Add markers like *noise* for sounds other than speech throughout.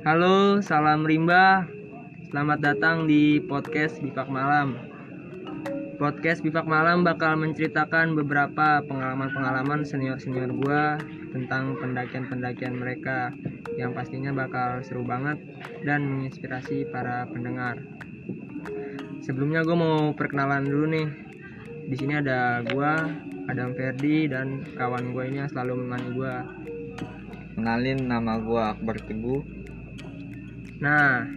Halo, salam rimba. Selamat datang di podcast Bifak Malam. Podcast Bifak Malam bakal menceritakan beberapa pengalaman-pengalaman senior-senior gua tentang pendakian-pendakian mereka yang pastinya bakal seru banget dan menginspirasi para pendengar. Sebelumnya gue mau perkenalan dulu nih. Di sini ada gua, Adam Ferdi dan kawan gue ini yang selalu menemani gua. Kenalin nama gua Akbar Teguh. Nah,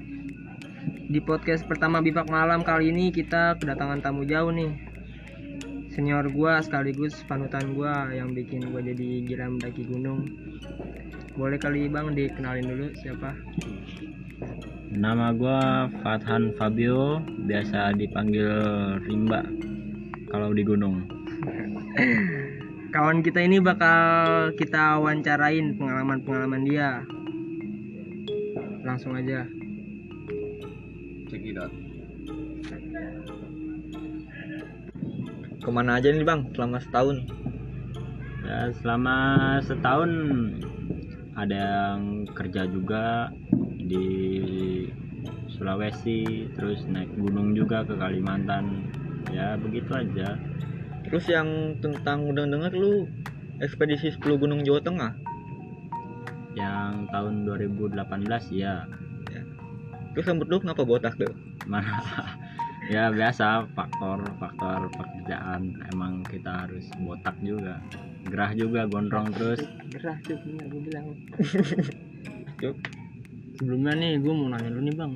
di podcast pertama Bifak Malam kali ini kita kedatangan tamu jauh nih. Senior gua sekaligus panutan gua yang bikin gua jadi gila mendaki gunung. Boleh kali Bang dikenalin dulu siapa? Nama gua Fathan Fabio, biasa dipanggil Rimba kalau di gunung. *laughs* Kawan kita ini bakal kita wawancarain pengalaman-pengalaman dia. Langsung aja. Cekidot. Ke mana aja nih bang selama setahun? Ya, selama setahun ada yang kerja juga di Sulawesi, terus naik gunung juga ke Kalimantan. Ya, begitu aja. Terus yang tentang udah denger lu ekspedisi 10 gunung Jawa Tengah. Yang tahun 2018 ya. Terus rambut lu kenapa botak tuh? Mana *laughs* ya biasa faktor faktor pekerjaan emang kita harus botak juga gerah juga gondrong terus Gerah cuk, bener gue bilang. *laughs* Cuk. Sebelumnya nih gue mau nanya dulu nih bang.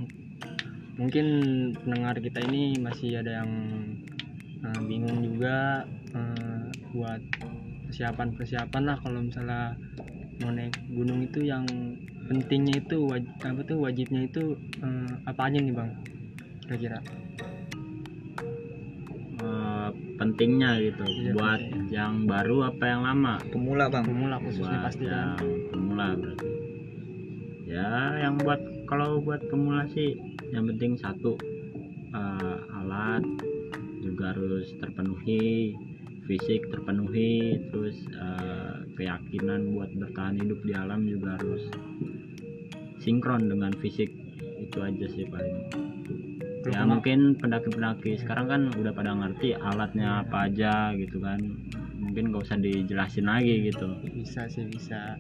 Mungkin pendengar kita ini masih ada yang eh, bingung juga eh, buat persiapan-persiapan lah kalau misalnya mau naik gunung itu yang pentingnya itu waj- apa tuh wajibnya itu eh, apa aja nih bang? Kira-kira. Eh, pentingnya gitu. Iya, buat yang baru apa yang lama? Pemula bang. pemula khususnya buat pasti yang kan pemula berarti. Ya yang buat kalau buat pemula sih yang penting satu eh, alat juga harus terpenuhi fisik terpenuhi terus eh, keyakinan buat bertahan hidup di alam juga harus sinkron dengan fisik. Itu aja sih paling. Ya mungkin pendaki-pendaki sekarang kan udah pada ngerti alatnya apa aja gitu kan. Mungkin gak usah dijelasin lagi gitu. Bisa sih bisa.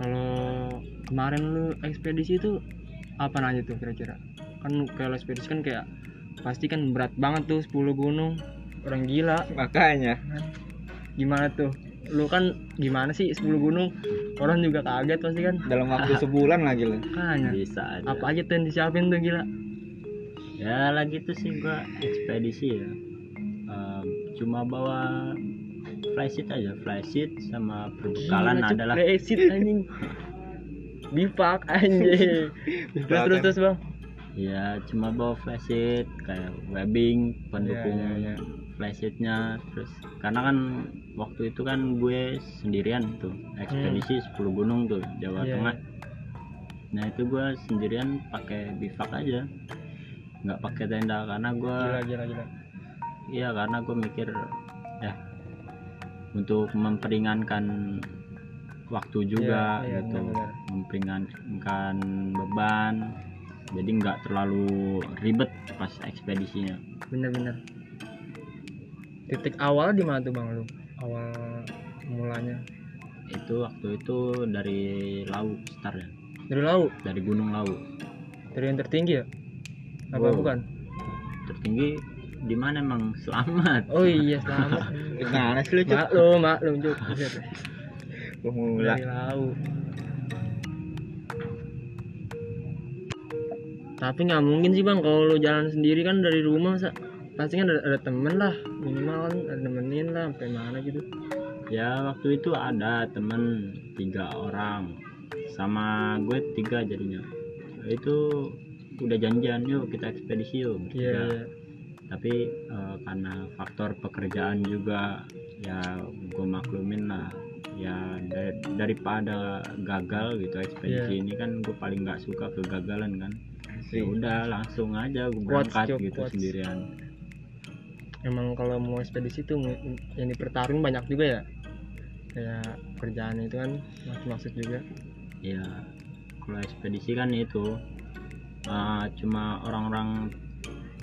Kalau kemarin lu ekspedisi itu apa aja tuh kira-kira? Kan kalau ekspedisi kan kayak pasti kan berat banget tuh 10 gunung. Orang gila. Makanya. gimana tuh lu kan gimana sih 10 gunung? Orang juga kaget pasti kan. Dalam waktu *laughs* sebulan lagi lu. makanya. Bisa aja. Apa aja tuh yang disiapin tuh gila? Ya lagi tuh sih gua ekspedisi ya. Ehm, cuma bawa flysheet aja. Flysheet sama perbekalan Gila, adalah Brexit *laughs* anjing. Bifak anjing. *laughs* Terus terus terus bang. Ya cuma bawa flysheet kayak webbing pendukung Iya, iya, iya. Flysheetnya terus karena kan waktu itu kan gue sendirian tuh ekspedisi 10 gunung tuh Jawa Hmm. Iya, Tengah. Nah itu gue sendirian pakai bivak aja nggak pakai tenda karena gue iya karena gue mikir ya untuk memperingankan waktu juga Iya, iya, gitu. benar-benar. memperingankan beban jadi nggak terlalu ribet pas ekspedisinya. Bener-bener titik awal di mana tuh bang lu? Awal mulanya? Itu waktu itu dari Lau start ya. Dari laut? Dari Gunung Lau dari yang tertinggi ya? Apa Wow. bukan? Tertinggi di mana emang selamat. Oh iya selamat. *laughs* Sih lu cuk? maklum maklum Cuk. *laughs* Pemula. dari laut. Tapi nggak mungkin sih bang kalau lu jalan sendiri kan dari rumah sa pasti kan ada, ada temen lah minimal kan ada nemenin lah sampai mana gitu. Ya waktu itu ada temen tiga orang. Sama gue tiga jadinya. Itu udah janjian yuk kita ekspedisi yuk bertiga. iya. tapi eh, karena faktor pekerjaan juga ya gue maklumin lah. Ya da- daripada gagal gitu ekspedisi Iya. ini kan gue paling nggak suka kegagalan kan. Ya udah langsung aja gue berangkat gitu sendirian emang kalau mau ekspedisi tuh mu- yang dipertarung banyak juga ya. Kayak kerjaan itu kan maksud maksud juga. Ya kalau ekspedisi kan itu uh, cuma orang-orang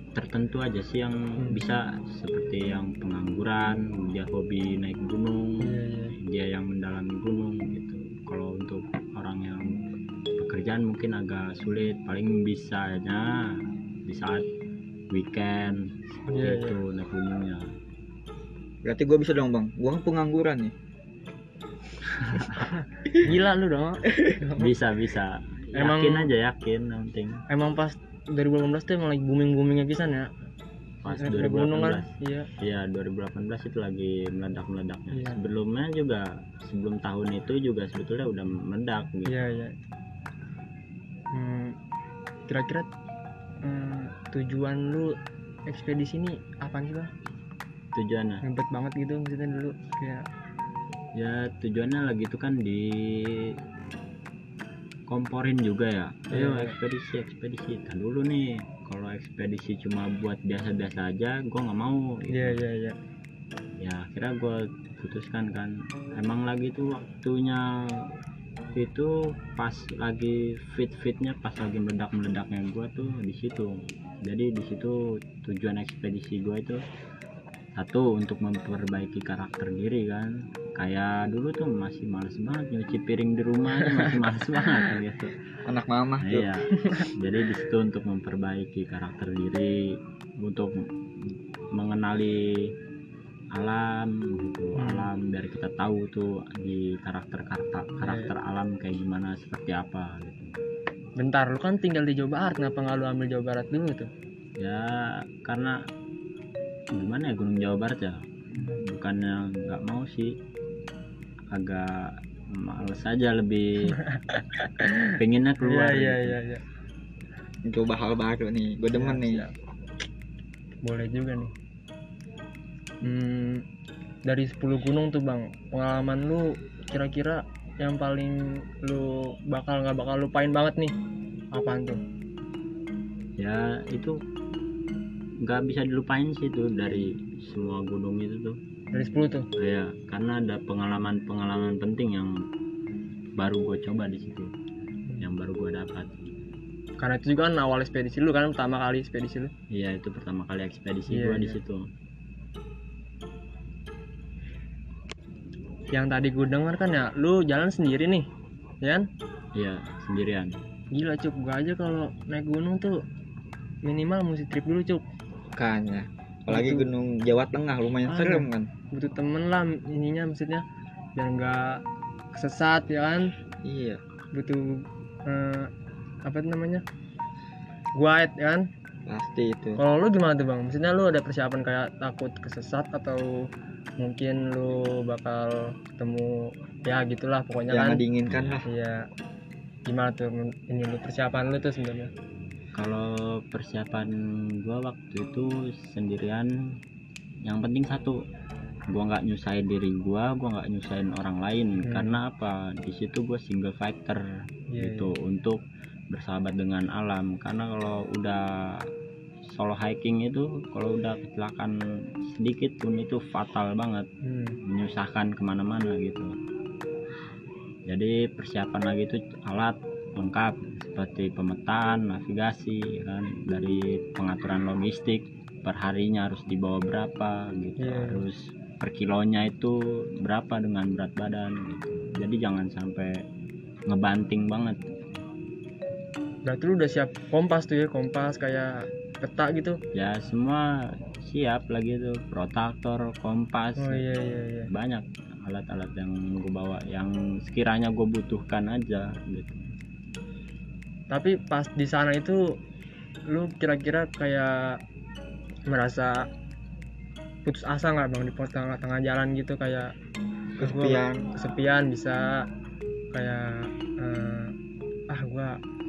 tertentu aja sih yang Hmm. bisa. Seperti yang pengangguran dia hobi naik gunung Iya, iya. dia yang mendalami gunung gitu. Kalau untuk orang yang pekerjaan mungkin agak sulit paling bisanya di saat weekend seperti Iya, iya. itu naik gunungnya Berarti gue bisa dong bang. Gue kan pengangguran nih. *laughs* Gila lu dong. bisa bisa Emang- yakin aja yakin yang penting Emang pas 2018 tuh emang lagi booming-boomingnya pisan ya. pas gunung kan. 2018 Iya. Iya 2018 itu lagi meledak-meledaknya. Iya. Sebelumnya juga sebelum tahun itu juga sebetulnya udah meledak gitu. Iya, iya. Hmm, kira-kira hmm, tujuan lu ekspedisi ini apa sih, Bang? Tujuannya Ribet banget gitu maksudnya dulu kayak ya tujuannya lagi itu kan di komporin juga ya. Ayo Iya. ekspedisi ekspedisi. Nah, dulu nih kalau ekspedisi cuma buat biasa-biasa aja, gua nggak mau. gitu. iya iya iya. Ya akhirnya gue putuskan kan. Emang lagi tuh waktunya itu pas lagi fit fitnya pas lagi meledak meledaknya gua tuh di situ. Jadi di situ tujuan ekspedisi gua itu satu untuk memperbaiki karakter diri kan. Kayak dulu tuh masih males banget nyuci piring di rumah masih *laughs* males banget gitu. Anak mama tuh. iya. Jadi di situ untuk memperbaiki karakter diri untuk mengenali alam gitu Hmm. alam biar kita tahu tuh di karakter karakter karakter alam kayak gimana seperti apa gitu Bentar, lu kan tinggal di Jawa Barat, kenapa nggak lu ambil Jawa Barat dulu tuh? ya karena gimana ya Gunung Jawa Barat ya bukannya nggak mau sih agak males aja lebih *laughs* pengennya keluar Iya, iya, gitu. iya, iya. Coba hal baru nih. Gue demen Siap, nih. siap. Boleh juga nih. Hmm, dari 10 gunung tuh bang, pengalaman lu kira-kira yang paling lu bakal nggak bakal lupain banget nih? Apaan tuh? ya itu nggak bisa dilupain sih tuh dari semua gunung itu tuh Dari 10 tuh? ya karena ada pengalaman-pengalaman penting yang baru gue coba di situ yang baru gue dapat Karena itu juga kan awal ekspedisi lu kan, pertama kali ekspedisi lu. iya itu pertama kali ekspedisi Iya, gue di iya. situ Yang tadi gue denger kan ya, lu jalan sendiri nih, ya kan? iya sendirian Gila cuk, gua aja kalau naik gunung tuh minimal mesti trip dulu cuk. Makanya. Apalagi Itu. gunung Jawa Tengah lumayan Ada. serem kan. butuh temen lah ininya maksudnya biar nggak kesesat ya kan Iya. butuh eh, apa itu namanya guide ya kan Pasti itu. kalau lu gimana tuh bang maksudnya lu ada persiapan kayak takut kesesat atau mungkin lu bakal ketemu ya gitulah pokoknya Yang kan. diinginkan lah. iya. Gimana tuh ini lu persiapan lu tuh sebenarnya? Kalau persiapan gue waktu itu sendirian yang penting satu gua nggak nyusahin diri gua gua nggak nyusahin orang lain. Hmm. karena apa? Di situ gue single fighter Iya, gitu untuk bersahabat dengan alam. Karena kalau udah solo hiking itu kalau udah kecelakaan sedikit pun itu fatal banget. Hmm. menyusahkan ke mana-mana gitu. Jadi persiapan lagi itu alat lengkap seperti pemetaan navigasi ya kan? Dari pengaturan logistik perharinya harus dibawa berapa gitu. Iya. harus per kilonya itu berapa dengan berat badan gitu. Jadi jangan sampai ngebanting banget. Berarti lu udah siap kompas tuh ya kompas kayak peta gitu. Ya semua siap lagi tuh protaktor kompas oh iya iya iya. banyak alat-alat yang gue bawa yang sekiranya gue butuhkan aja gitu. Tapi pas di sana itu lu kira-kira kayak merasa putus asa nggak bang di pos tengah-tengah jalan gitu? Kayak gua Kesepian. kesepian bisa kayak eh, ah gua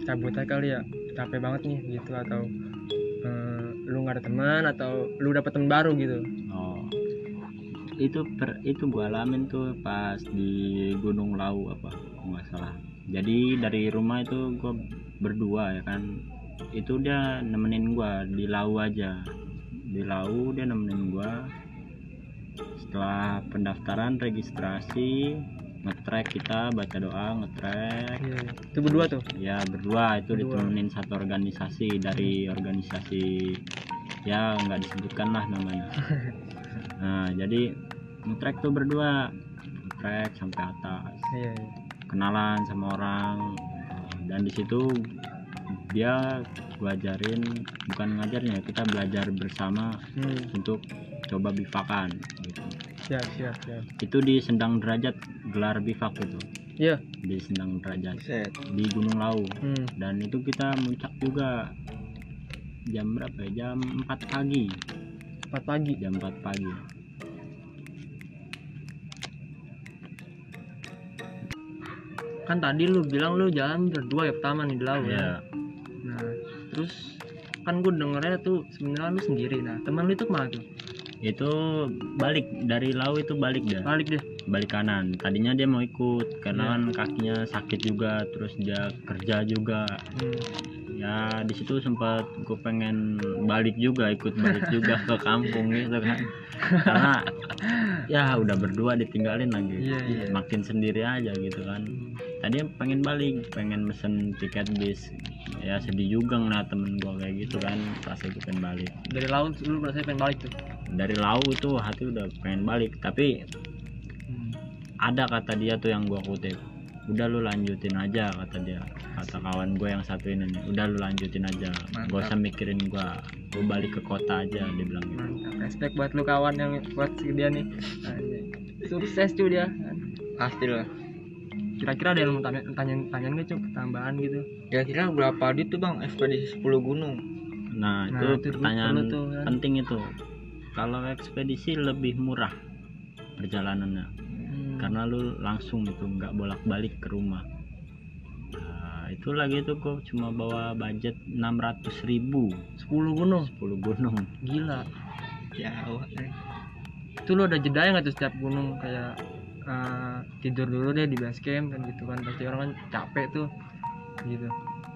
cabut aja kali ya capek banget nih gitu atau eh, lu nggak ada teman atau lu dapet teman baru gitu? Oh. Itu per itu gue alamin tuh pas di Gunung Lau apa nggak salah. Jadi dari rumah itu gue berdua ya kan. Itu dia nemenin gue di Lau aja. Di Lau dia nemenin gue setelah pendaftaran registrasi ngetrek kita baca doa ngetrek iya. Itu berdua tuh. ya berdua itu Berdua. ditemenin satu organisasi dari organisasi ya nggak disebutkan lah namanya *laughs* nah jadi ngetrek tuh berdua ngetrek sampai atas Iya, iya. kenalan sama orang dan di situ dia gua ajarin bukan ngajarnya kita belajar bersama Hmm. untuk coba bivakan gitu. Siap, siap, siap. itu di Sendang Derajat gelar bivak itu Iya. di Sendang Derajat Set. di Gunung Lau Hmm. dan itu kita muncak juga jam berapa ya jam 4 pagi 4 pagi. jam 4 pagi Kan tadi lu bilang lu jalan berdua ya pertama nih di laut ya. ya Nah, terus kan gue dengernya tuh sebenarnya lu sendiri. Nah, teman lu itu ke mana tuh? Itu balik dari Lau itu balik dah Balik deh. balik kanan tadinya dia mau ikut karena Iya. kan kakinya sakit juga terus dia kerja juga Hmm. ya di situ sempat gue pengen balik juga ikut balik *laughs* juga ke kampung gitu kan karena *laughs* ya udah berdua ditinggalin lagi Iya, iya. makin sendiri aja gitu kan tadi pengen balik pengen mesen tiket bis ya sedih juga ngeliat temen gue kayak gitu kan pas itu pengen balik Dari laut lu rasanya pengen balik tuh. Dari lau itu hati udah pengen balik tapi Hmm. ada kata dia tuh yang gua kutip udah lu lanjutin aja kata dia kata kawan gue yang satu ini nih udah lu lanjutin aja gak usah mikirin gua gua balik ke kota aja dia bilang gitu Mantap. Respect buat lu kawan yang buat si dia nih. Sukses cuy dia. Pasti lah. Kira-kira ada yang mau tanya tanya tanya nggak cuy tambahan gitu? Kira-kira berapa duit tuh bang ekspedisi 10 gunung? nah, Nah, itu itu pertanyaan tuh, kan. penting itu kalau ekspedisi lebih murah perjalanannya Hmm. karena lu langsung itu nggak bolak-balik ke rumah nah, itu lagi tuh kok cuma bawa budget 600.000 ribu 10 gunung. 10 gunung Gila. Jauh. eh. Itu lu ada jeda nggak tuh setiap gunung kayak eh, tidur dulu deh di base camp kan gitu kan pasti orang kan capek tuh gitu.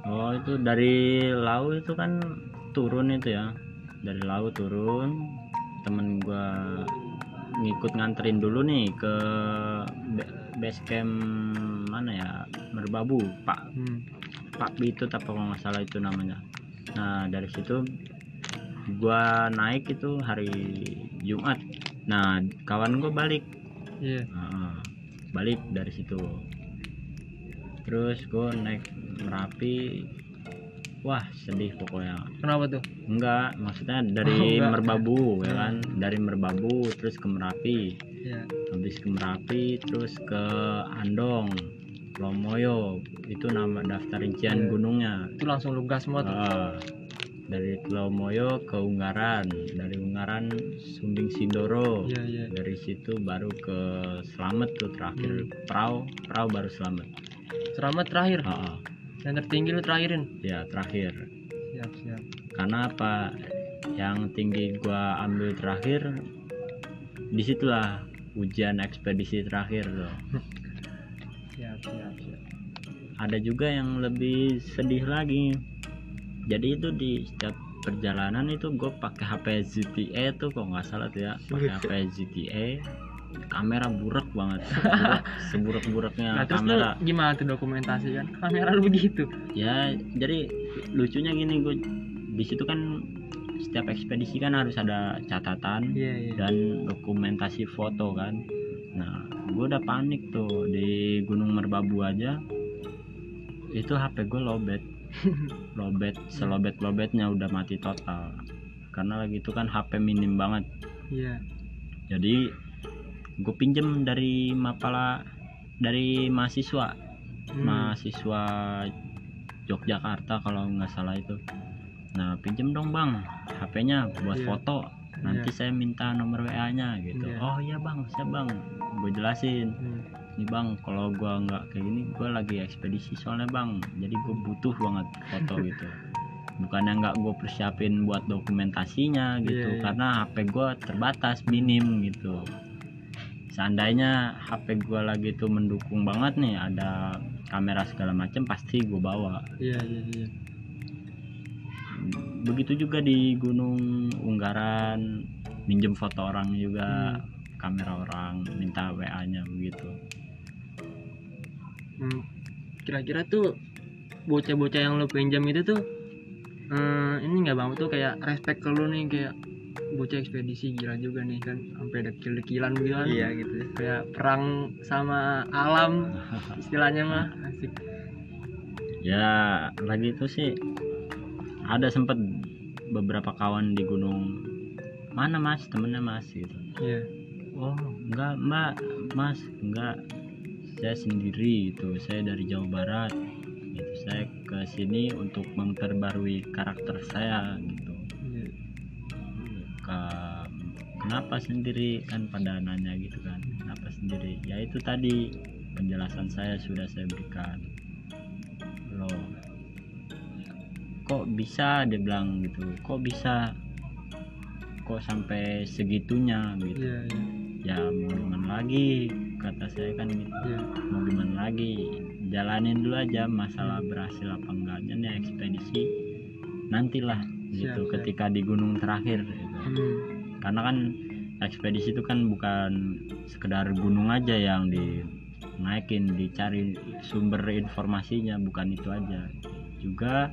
Oh itu dari lau itu kan turun itu ya dari lau turun temen gua ngikut nganterin dulu nih ke ba- base camp mana ya Merbabu Pak Hmm. Pak Bitut apa kalau nggak salah itu namanya nah dari situ gua naik itu hari Jumat nah kawan gua balik Iya. Heeh. balik dari situ terus gue naik merapi wah sedih pokoknya Kenapa tuh? enggak maksudnya Oh, *laughs* dari enggak. merbabu ya Hmm. kan dari merbabu terus ke merapi Iya. habis ke merapi terus ke andong lomoyo itu nama daftar rincian Iya. gunungnya Itu langsung lu gas semua tuh. Ah, dari Lomoyo ke Ungaran dari Ungaran Sumbing Sindoro Iya, iya. dari situ baru ke Slamet tuh terakhir Hmm. perahu perahu baru Slamet Selamat terakhir. Ah. Yang tertinggi lu terakhirin. ya terakhir Siap, siap. karena apa yang tinggi gua ambil terakhir di situlah ujian ekspedisi terakhir tuh *laughs* Siap, siap, siap. ada juga yang lebih sedih lagi jadi itu di setiap perjalanan itu gue pakai HP ZTE tuh kok nggak salah tuh ya pakai HP ZTE kamera burek banget *laughs* burek, seburek-bureknya Nah, terus lu kamera gimana tuh dokumentasi kan? Kamera lu begitu. ya jadi lucunya gini gue di situ kan setiap ekspedisi kan harus ada catatan Iya, iya. dan dokumentasi foto kan nah gue udah panik tuh di Gunung Merbabu aja itu HP gue lobet *laughs* lobet selobet lobetnya udah mati total karena lagi itu kan HP minim banget Iya. jadi gue pinjem dari mapala dari mahasiswa Hmm. mahasiswa Yogyakarta kalau nggak salah itu nah pinjem dong bang HP-nya buat Iya. foto nanti Iya. saya minta nomor WA-nya gitu Iya. oh iya bang saya bang gue jelasin Hmm. nih bang kalau gua nggak kayak gini gue lagi ekspedisi soalnya bang jadi gue butuh banget foto *laughs* gitu bukannya nggak gue persiapin buat dokumentasinya gitu Iya, iya. karena HP gue terbatas minim gitu seandainya HP gue lagi tuh mendukung banget nih ada kamera segala macam pasti gue bawa. Iya, iya, iya. begitu juga di Gunung Unggaran minjem foto orang juga kamera orang minta WA nya begitu. Hmm, kira-kira tuh bocah-bocah yang lo pinjam itu tuh eh, ini nggak bang tuh kayak respect ke lo nih kayak bocah ekspedisi gila juga nih kan. Sampai dekil-dekilan begitu kan. Iya gitu. Kayak perang sama alam istilahnya mah. Asik. Ya lagi itu sih ada sempet beberapa kawan di gunung. Mana mas? Temennya mas gitu. Iya. Oh enggak mbak. Mas enggak. Saya sendiri itu saya dari Jawa Barat. Gitu saya ke sini untuk memperbarui karakter saya gitu Ke- kenapa sendiri kan pada nanya gitu kan. Kenapa sendiri? Ya itu tadi penjelasan saya sudah saya berikan. Loh kok bisa? Dia bilang gitu. Kok bisa? Kok sampai segitunya gitu. Iya iya. Ya mau gimana lagi? Kata saya kan gitu. Iya. Mau gimana lagi? Jalanin dulu aja masalah berhasil apa enggaknya nih ekspedisi. Nantilah gitu Siap, siap. ketika di gunung terakhir. Hmm, karena kan ekspedisi itu kan bukan sekedar gunung aja yang dinaikin dicari sumber informasinya bukan itu aja. Juga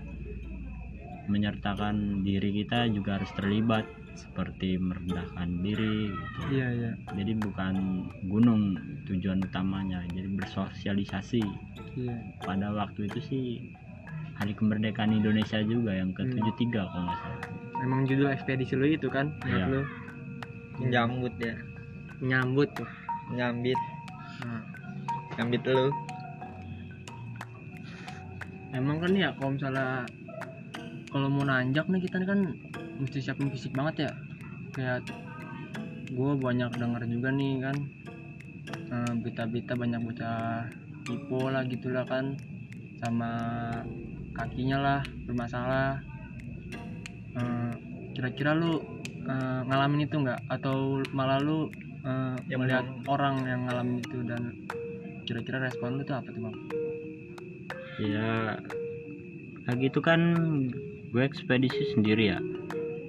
menyertakan diri kita juga harus terlibat seperti merendahkan diri gitu. Iya iya. Jadi bukan gunung tujuan utamanya jadi bersosialisasi. Iya. Pada waktu itu sih hari kemerdekaan Indonesia juga yang ke 73 kalau nggak salah emang judul ekspedisi lo itu kan Iya. lo nyambut ya. Nyambut tuh. Nyambit. Nah, nyambit lu. Emang kan ya kalau misalnya kalau mau nanjak nih kita kan mesti siapin fisik banget ya. Kayak gue banyak denger juga nih kan eh, berita-berita banyak bocah hipo lah gitulah kan sama kakinya lah bermasalah Eh, kira-kira lu eh, ngalamin itu nggak atau malah lu eh, Ya, melihat memang. orang yang ngalamin itu dan kira-kira respon lu tuh apa tuh bang? ya lagi itu kan gue ekspedisi sendiri ya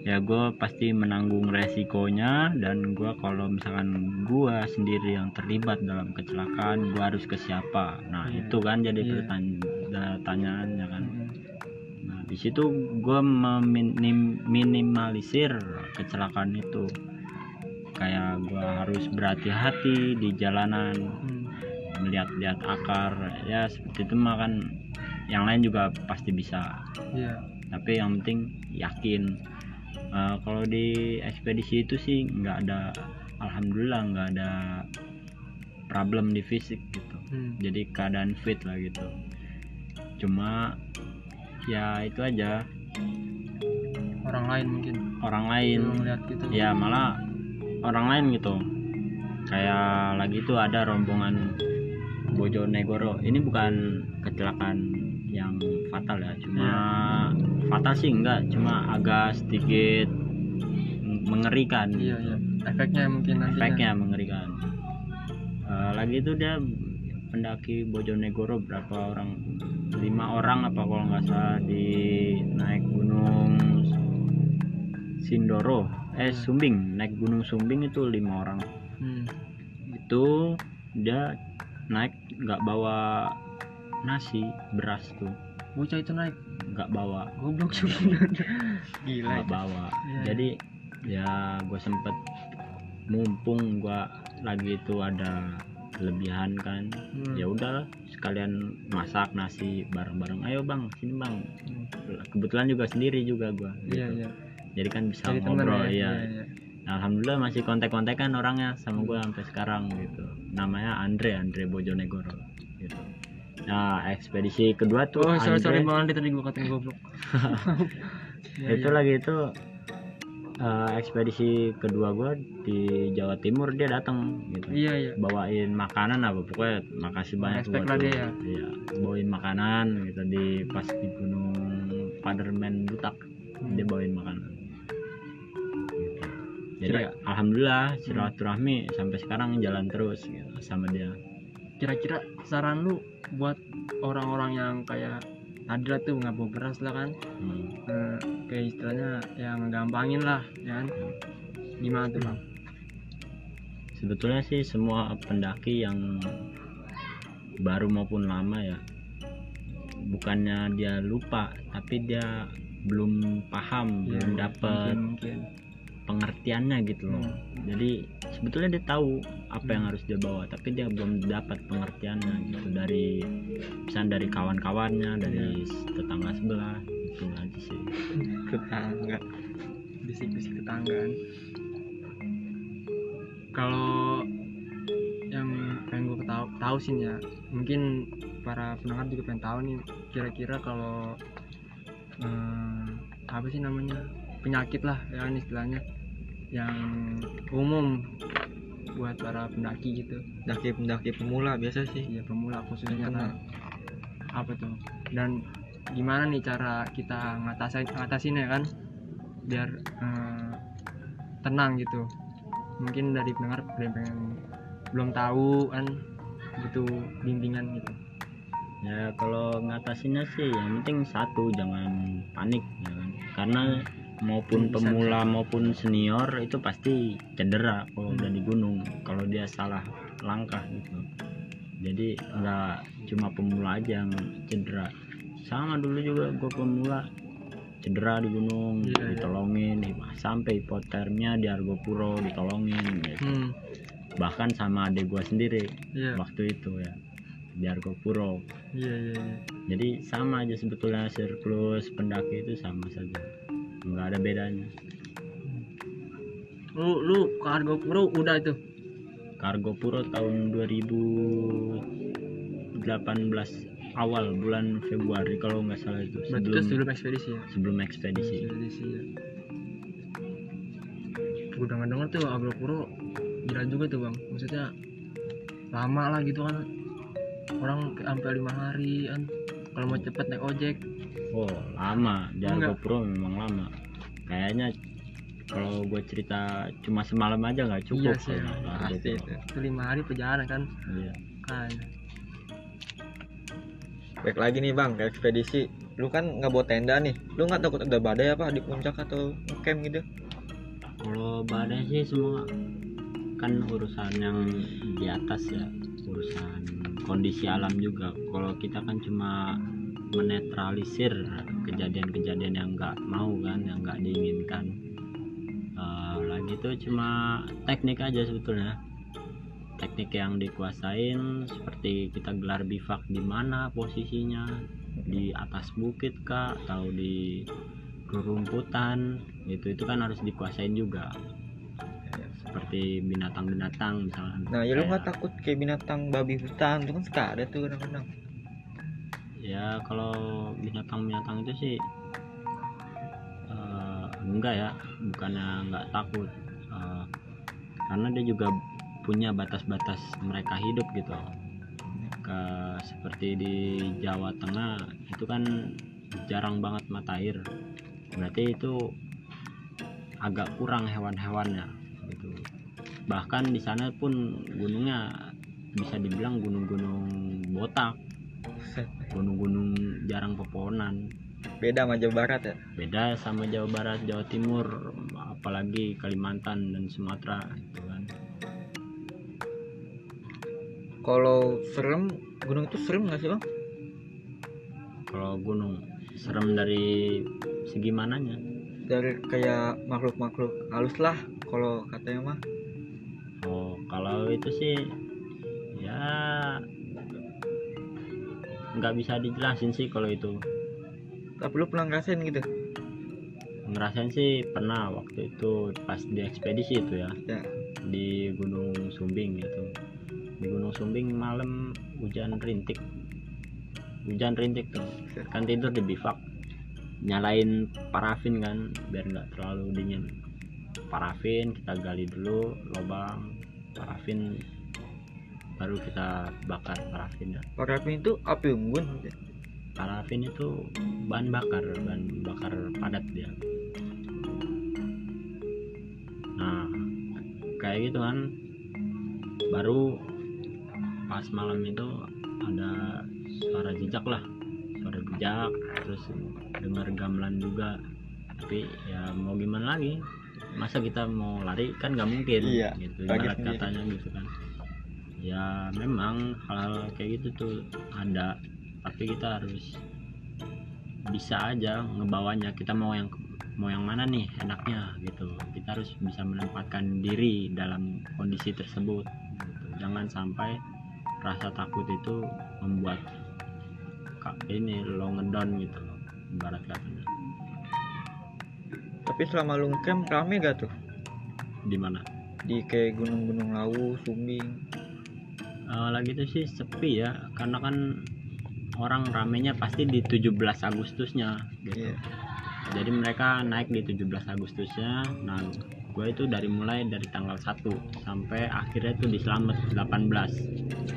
ya gue pasti menanggung resikonya dan gue kalau misalkan gue sendiri yang terlibat dalam kecelakaan gue harus ke siapa nah Iya. itu kan jadi pertanyaan pertanyaannya kan Hmm. Di situ gue meminimalisir kecelakaan itu kayak gue harus berhati-hati di jalanan Hmm. melihat-lihat akar ya seperti itu mah kan yang lain juga pasti bisa Iya. tapi yang penting yakin Eh, kalau di ekspedisi itu sih nggak ada alhamdulillah nggak ada problem di fisik gitu Hmm. jadi keadaan fit lah gitu cuma ya itu aja. Orang lain mungkin. Orang lain. Melihat gitu. Ya malah orang lain gitu. Kayak lagi itu ada rombongan Bojonegoro. Ini bukan kecelakaan yang fatal ya cuma fatal sih enggak. Cuma agak sedikit mengerikan. Iya iya. Efeknya mungkin nantinya. Efeknya mengerikan. Eh, lagi itu dia pendaki Bojonegoro berapa orang lima orang apa kalau nggak salah di naik gunung Sindoro eh Sumbing. Naik gunung Sumbing itu lima orang. Hmm. itu dia naik nggak bawa nasi beras tuh. Bocah itu naik? Nggak bawa. Goblok *laughs* gila nggak bawa. Iya, jadi ya gue sempet mumpung gue lagi itu ada kelebihan kan. Hmm. ya udah sekalian masak nasi bareng-bareng. Ayo bang sini bang. Hmm. kebetulan juga sendiri juga gue iya iya. Jadi kan bisa temen ngobrol ya? ya, iya iya. Alhamdulillah masih kontak-kontakan orangnya sama gue sampai sekarang gitu. Namanya Andre Andre Bojonegoro gitu. Nah ekspedisi kedua tuh oh sorry sorry Andre- bang Andi tadi gua katain goblok. *laughs* Iya, itu iya. lagi itu eh, ekspedisi kedua gue di Jawa Timur dia datang gitu iya iya bawain makanan apa pokoknya makasih banyak Respect buat lu. dia ya. iya bawain makanan gitu di pas di gunung Paderman Butak Hmm. dia bawain makanan gitu. jadi alhamdulillah silaturahmi sampai sekarang jalan terus gitu, sama dia kira-kira saran lu buat orang-orang yang kayak lah tuh nggak bawa beras lah kan. Hmm. Eh, kayak istilahnya yang ngegampangin lah ya kan. Gimana tuh bang? Sebetulnya sih semua pendaki yang baru maupun lama ya bukannya dia lupa tapi dia belum paham Iya, belum dapat. Pengertiannya gitu loh. Hmm. jadi sebetulnya dia tahu apa yang Hmm. harus dia bawa tapi dia belum dapat pengertiannya gitu. Dari misalnya dari kawan-kawannya dari tetangga sebelah itu aja sih. *laughs* Tetangga. Bisik-bisik tetanggaan kalau yang pengen gue tahu tahu sih ya mungkin para pendengar juga pengen tahu nih kira-kira kalau eh, apa sih namanya penyakit lah ya istilahnya yang umum buat para pendaki gitu. Pendaki pendaki pemula biasa sih. Ya pemula khususnya kan. Apa tuh? Dan gimana nih cara kita ngatasin ngatasinnya kan? Biar eh, tenang gitu. Mungkin dari pendengar yang pengen belum tahu kan butuh bimbingan gitu. Ya kalau ngatasinnya sih yang penting satu jangan panik ya kan? Karena maupun Bisa, pemula maupun senior itu pasti cedera kalau udah di gunung kalau dia salah langkah gitu. Jadi nggak cuma pemula aja yang cedera. Sama dulu juga gue pemula cedera di gunung Iya, iya. ditolongin. Sampai hipotermia di Argopuro ditolongin gitu. hmm. Bahkan sama adik gue sendiri iya. waktu itu ya di Argopuro. Iya iya iya. jadi sama aja sebetulnya siklus pendaki itu sama saja nggak ada bedanya. Lu lu ke Argopuro udah itu? Kargo Puro tahun 2018 awal bulan Februari kalau nggak salah itu. Berarti itu sebelum sebelum ekspedisi ya? sebelum ekspedisi. Ekspedisi ya. Gue denger denger tuh Argopuro gila juga tuh bang. Maksudnya lama lah gitu kan. Orang sampai lima hari kan. Kalau mau cepet naik ojek oh lama. Di Enggak. Argo Puro memang lama. Kayaknya kalau gue cerita cuma semalam aja nggak cukup Iya sih, Argo pasti itu. Itu lima hari perjalanan kan. Iya. kan. Baik lagi nih bang ke ekspedisi. Lu kan nggak bawa tenda nih. Lu nggak takut ada badai apa di puncak atau camp gitu? Kalau badai sih semua kan urusan yang di atas ya. Urusan kondisi alam juga. Kalau kita kan cuma menetralisir kejadian-kejadian yang nggak mau kan yang nggak diinginkan. Eh, lagi tuh cuma teknik aja sebetulnya. Teknik yang dikuasain seperti kita gelar bivak di mana posisinya di atas bukit kah atau di rerumputan itu itu kan harus dikuasain juga. Seperti binatang-binatang misalnya. Nah ya lu nggak takut kayak binatang babi hutan itu kan suka ada tuh kadang-kadang ya kalau binatang-binatang itu sih eh, enggak ya. Bukannya enggak takut. Eh, karena dia juga punya batas-batas mereka hidup gitu. Ke seperti di Jawa Tengah itu kan jarang banget mata air. Berarti itu agak kurang hewan-hewannya gitu. Bahkan di sana pun gunungnya bisa dibilang gunung-gunung botak gunung-gunung jarang pepohonan. Beda sama Jawa Barat ya? Beda sama Jawa Barat Jawa Timur apalagi Kalimantan dan Sumatera itu kan. Kalau serem gunung itu serem nggak sih bang? Kalau gunung serem dari segi mananya? Dari kayak makhluk-makhluk halus lah kalau katanya mah. Oh kalau itu sih ya nggak bisa dijelasin sih kalau itu. Tapi lu pernah ngerasain gitu? Ngerasain sih pernah waktu itu pas di ekspedisi itu ya. Ya. Di Gunung Sumbing gitu di Gunung Sumbing malam hujan rintik. Hujan rintik tuh. Kan tidur di bivak. Nyalain parafin kan biar nggak terlalu dingin. Parafin kita gali dulu lubang. Parafin baru kita bakar parafin ya parafin itu api unggun parafin itu bahan bakar bahan bakar padat dia. Nah kayak gitu kan. Baru pas malam itu ada suara jejak lah. Suara jejak terus dengar gamelan juga. Tapi ya mau gimana lagi? Masa kita mau lari? Kan nggak mungkin. Iya, gitu ibarat katanya gitu kan ya memang hal kayak gitu tuh ada. Tapi kita harus bisa aja ngebawanya. Kita mau yang mau yang mana nih enaknya gitu. Kita harus bisa menempatkan diri dalam kondisi tersebut gitu. jangan sampai rasa takut itu membuat ini lo ngedon gitu loh ibarat katanya tapi selama lu camp rame gak tuh? Di mana? Di kayak gunung-gunung lawu sumbing Eh, lagi itu sih sepi ya karena kan orang ramenya pasti di 17 Agustusnya gitu. Iya. jadi mereka naik di 17 Agustusnya. Nah gue itu dari mulai dari tanggal 1 sampai akhirnya tuh di Slamet 18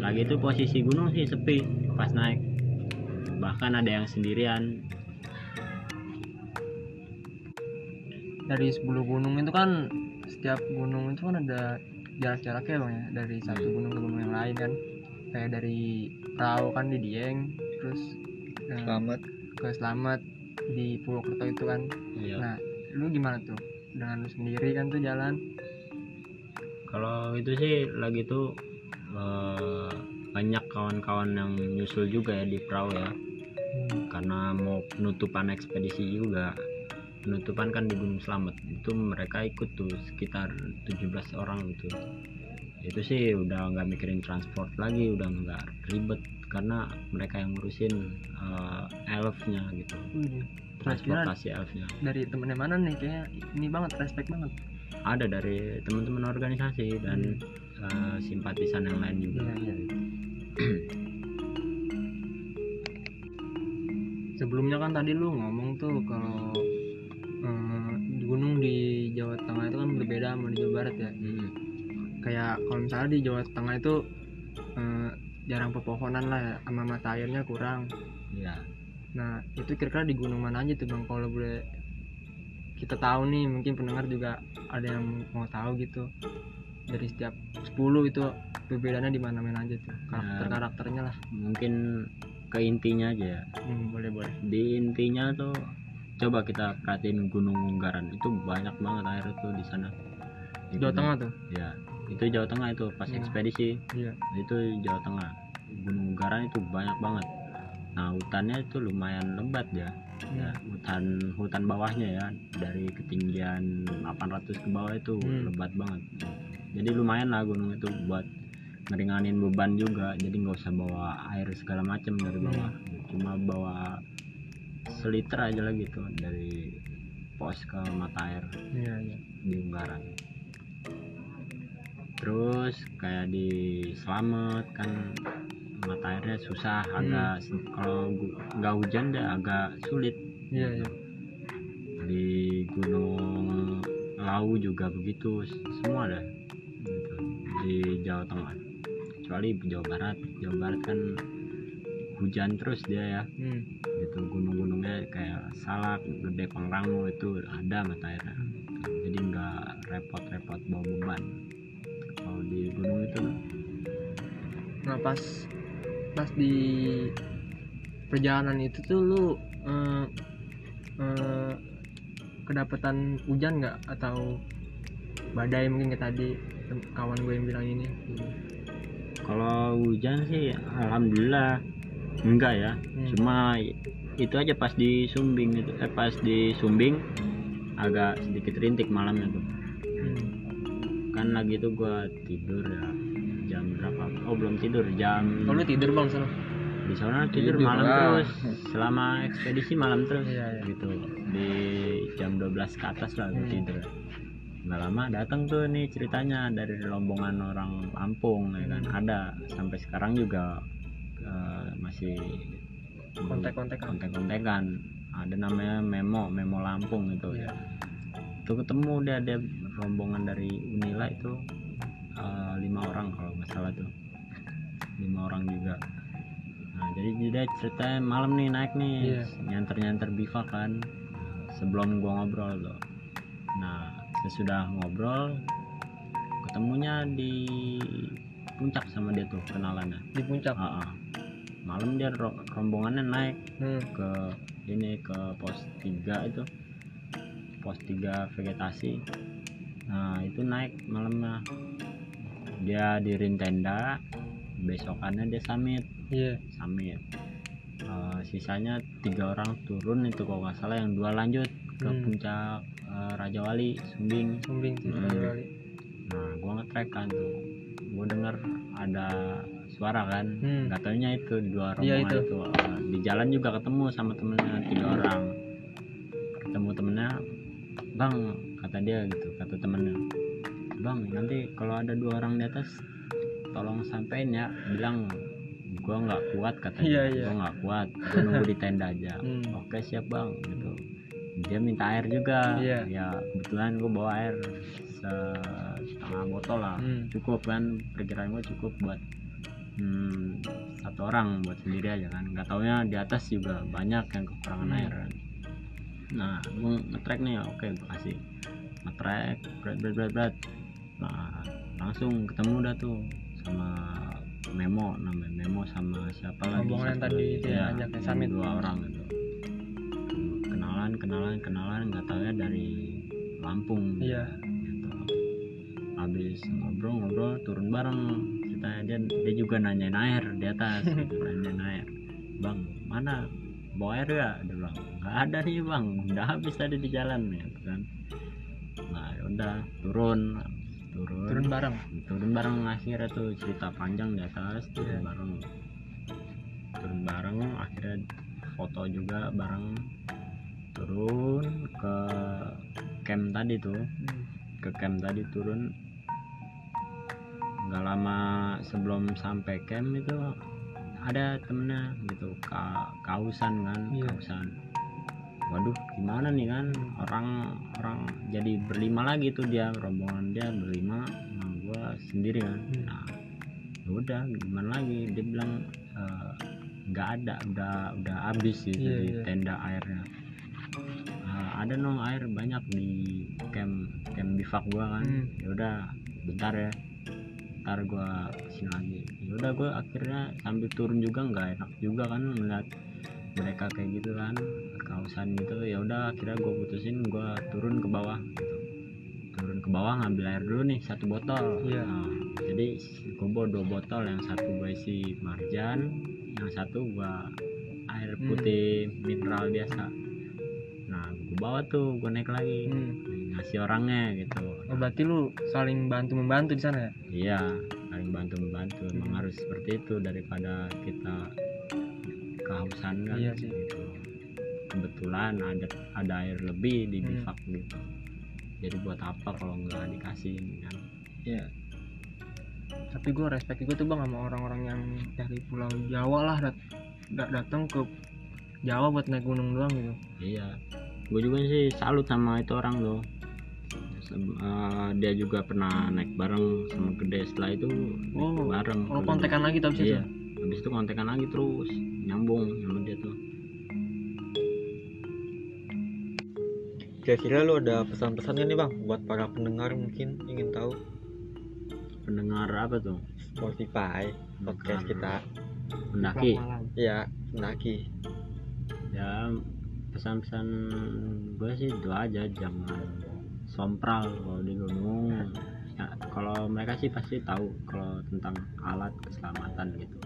lagi itu posisi gunung sih sepi pas naik. Bahkan ada yang sendirian. Dari 10 gunung itu kan setiap gunung itu kan ada jarak-jaraknya bang ya dari satu Hmm. gunung ke gunung yang lain kan. Kayak dari perahu kan di Dieng terus eh, selamat. ke Slamet di Purwokerto itu kan. Ya nah lu gimana tuh? Dengan lu sendiri kan tuh jalan? Kalau itu sih lagi tuh eh, banyak kawan-kawan yang nyusul juga ya di perahu ya. Karena mau penutupan ekspedisi juga penutupan kan di Gunung Slamet itu mereka ikut tuh sekitar 17 orang gitu. Itu sih udah nggak mikirin transport lagi udah nggak ribet. Karena mereka yang ngurusin uh, elfnya gitu. Kira transportasi elfnya. dari temennya mana nih? Kayak ini banget respect banget. Ada dari teman-teman organisasi dan uh, simpatisan yang lain juga. Iya, iya. sebelumnya kan tadi lu ngomong tuh kalau eh, di gunung di Jawa Tengah itu kan berbeda sama di Jawa Barat ya. Hmm, kayak kalau misalnya di Jawa Tengah itu eh, jarang pepohonan lah ya, sama mata airnya kurang. Iya. Nah itu kira-kira di gunung mana aja tuh bang? Kalau boleh kita tahu nih mungkin pendengar juga ada yang mau tahu gitu. Dari setiap 10 itu perbedaannya di mana-mana aja tuh karakter karakternya lah. Mungkin ke intinya aja ya. Hmm, boleh boleh. Di intinya tuh coba kita perhatiin Gunung Unggaran itu banyak banget air tuh di sana. Di Jawa Tengah tuh? Ya itu Jawa Tengah itu pas Hmm. ekspedisi. Iya. Itu Jawa Tengah. Gunung Unggaran itu banyak banget. Nah hutannya itu lumayan lebat ya. Ya hutan hutan bawahnya ya. Dari ketinggian 800 ke bawah itu Hmm. lebat banget. Jadi lumayan lah gunung itu buat ngeringanin beban juga. Jadi nggak usah bawa air segala macam dari bawah. Cuma bawa seliter aja lah gitu dari pos ke mata air iya iya. Di Unggaran terus kayak di Slamet kan mata airnya susah agak kalau nggak hujan deh agak sulit. Iya iya. Di Gunung Lawu juga begitu semua dah gitu. di Jawa Tengah. Kecuali Jawa Barat. Jawa Barat kan hujan terus dia ya. Hmm. gitu gunung-gunungnya kayak Salak Gede Pangrango itu ada mata airnya jadi nggak repot-repot bawa beban. Kalau di gunung itu nah pas pas di perjalanan itu tuh lu eh, eh, kedapatan hujan nggak? Atau badai mungkin kayak tadi kawan gue yang bilang ini. Kalau hujan sih alhamdulillah enggak ya Hmm. cuma itu aja pas di Sumbing itu eh pas di Sumbing agak sedikit rintik malamnya tuh Hmm. kan lagi itu gua tidur ya jam berapa oh belum tidur jam Oh, lu tidur bang sana di sana tidur Tidur malam lah. terus selama ekspedisi malam terus Iya, iya. gitu di jam 12 ke atas lah gue Hmm. tidur nggak lama datang tuh nih ceritanya dari rombongan orang Lampung ya kan Hmm. ada sampai sekarang juga masih Kontak-kontakan. kontak-kontakan ada namanya Memo Memo Lampung itu Iya. itu ketemu dia ada rombongan dari Unila itu eh, lima orang kalau nggak salah tuh lima orang juga nah jadi dia ceritanya malam nih naik nih Iya. nyanter nyanter bivak kan sebelum gua ngobrol tuh nah sesudah ngobrol ketemunya di puncak sama dia tuh kenalannya di puncak Ah, ah. Malam dia ro- rombongannya naik hmm. ke ini ke pos 3 itu. Pos 3 vegetasi. Nah itu naik malamnya. Dia dirin tenda besokannya dia summit. Iya. Summit. Eh, sisanya tiga orang turun itu kalau nggak salah yang dua lanjut ke Hmm. puncak eh, Raja Wali Sumbing. Sumbing Hmm. kali nah gua nge-track kan tuh. Gua denger ada suara kan Hmm. nggak taunya itu dua Iya, rombongan itu. itu, Eh, di jalan juga ketemu sama temennya tiga orang ketemu temennya bang kata dia gitu kata temennya bang nanti kalau ada dua orang di atas tolong sampein ya bilang gua nggak kuat katanya Iya, iya. gua nggak kuat gua nunggu di tenda aja Hmm. oke siap bang gitu dia minta air juga Iya. ya kebetulan gua bawa air setengah botol lah Hmm. cukup kan perkiraan gua cukup buat hmm, satu orang buat sendiri aja kan nggak taunya di atas juga banyak yang kekurangan Hmm. air kan nah gua nge-track nih oke gua kasih nge-track berat berat berat berat nah langsung ketemu dah tuh sama Memo namanya Memo sama siapa lagi satu tadi itu yang ajak ke summit. dua orang itu kenalan kenalan kenalan nggak tahu ya dari Lampung Iya. gitu. habis ngobrol ngobrol turun bareng ceritanya dia dia juga nanyain air di atas gitu, nanyain air. Bang mana bawa air gak dia bilang nggak ada nih bang. Udah habis tadi di jalan gitu kan. Nah udah turun turun. Turun bareng? Turun bareng akhirnya tuh cerita panjang di atas turun Iya. bareng. Turun bareng akhirnya foto juga bareng. Turun ke camp tadi tuh. Hmm. ke camp tadi turun nggak lama sebelum sampai camp itu ada temennya gitu ka kausan kan Iya. kausan waduh gimana nih kan orang orang jadi berlima lagi tuh dia rombongan dia berlima nah gua sendiri kan Hmm. nah ya udah gimana lagi dia bilang "Eh, nggak ada udah udah habis gitu Iya, di iya. tenda airnya "Ah, ada no air banyak di camp camp bivak gua kan Hmm. ya udah bentar ya ntar gua ke sini lagi. Ya udah gua akhirnya sambil turun juga nggak enak juga kan melihat mereka kayak gitu kan kausan gitu. Ya udah akhirnya gua putusin gua turun ke bawah gitu. Turun ke bawah ngambil air dulu nih satu botol. Iya. Nah, jadi gua bawa dua botol. Yang satu gua isi marjan yang satu gua air Hmm. putih mineral biasa. Nah gua bawa tuh gua naik lagi. Hmm. Ngasih orangnya gitu Oh, berarti lu saling bantu membantu di sana ya? iya saling bantu membantu emang Hmm. harus seperti itu daripada kita kehausan kan Iya sih. gitu kebetulan ada ada air lebih di Hmm. bivak gitu jadi buat apa kalau nggak dikasih kan Iya. Tapi gue respect juga tuh bang sama orang-orang yang dari Pulau Jawa lah dat dat- datang ke Jawa buat naik gunung doang gitu. iya gue juga sih salut sama itu orang tuh Eh, dia juga pernah naik bareng sama gede. Setelah itu naik Oh, bareng. Kalau ke kontekan lagi tapi iya. Habis itu kontekan lagi terus. Nyambung sama dia tuh. Kira-kira lu ada pesan-pesan gak nih bang buat para pendengar mungkin ingin tahu? Pendengar apa tuh? Spotify podcast kita. pendaki malam. Iya, pendaki. ya pesan-pesan gue sih itu aja jangan sompral kalau di gunung. Ya, kalau mereka sih pasti tahu kalau tentang alat keselamatan gitu.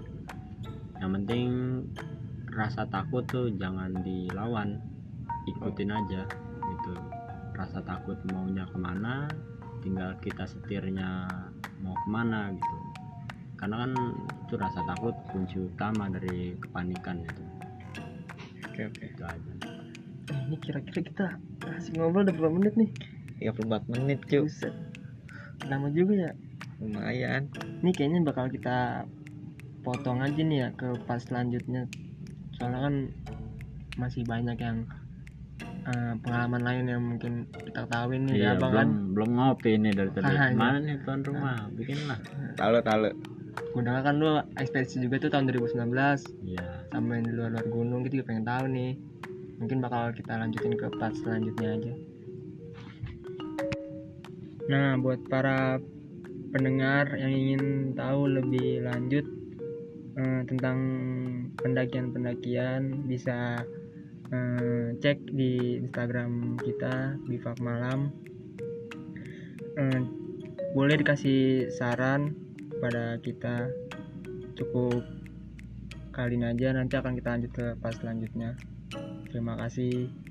Yang penting rasa takut tuh jangan dilawan ikutin aja gitu. Rasa takut maunya ke mana tinggal kita setirnya mau ke mana gitu. Karena kan itu rasa takut kunci utama dari kepanikan gitu Oke oke. itu aja. Ini kira-kira kita masih ngobrol udah berapa menit nih? 34 menit cuy. Lama juga ya. Lumayan. Ini kayaknya bakal kita potong aja nih ya ke pas selanjutnya. Soalnya kan masih banyak yang eh, pengalaman lain yang mungkin kita ketahuin nih iya ya bang belum kan. belum ngopi nih dari tadi Ah, iya. mana nih tuan rumah bikin lah Tahu tahu. Udah kan lu ekspedisi juga tuh tahun 2019 iya sama yang di luar-luar gunung gitu juga pengen tahu nih mungkin bakal kita lanjutin ke part selanjutnya aja nah buat para pendengar yang ingin tahu lebih lanjut eh, tentang pendakian-pendakian bisa eh, cek di Instagram kita Bivak Malam. Eh, boleh dikasih saran pada kita. Cukup kali ini aja nanti akan kita lanjut ke pas selanjutnya. Terima kasih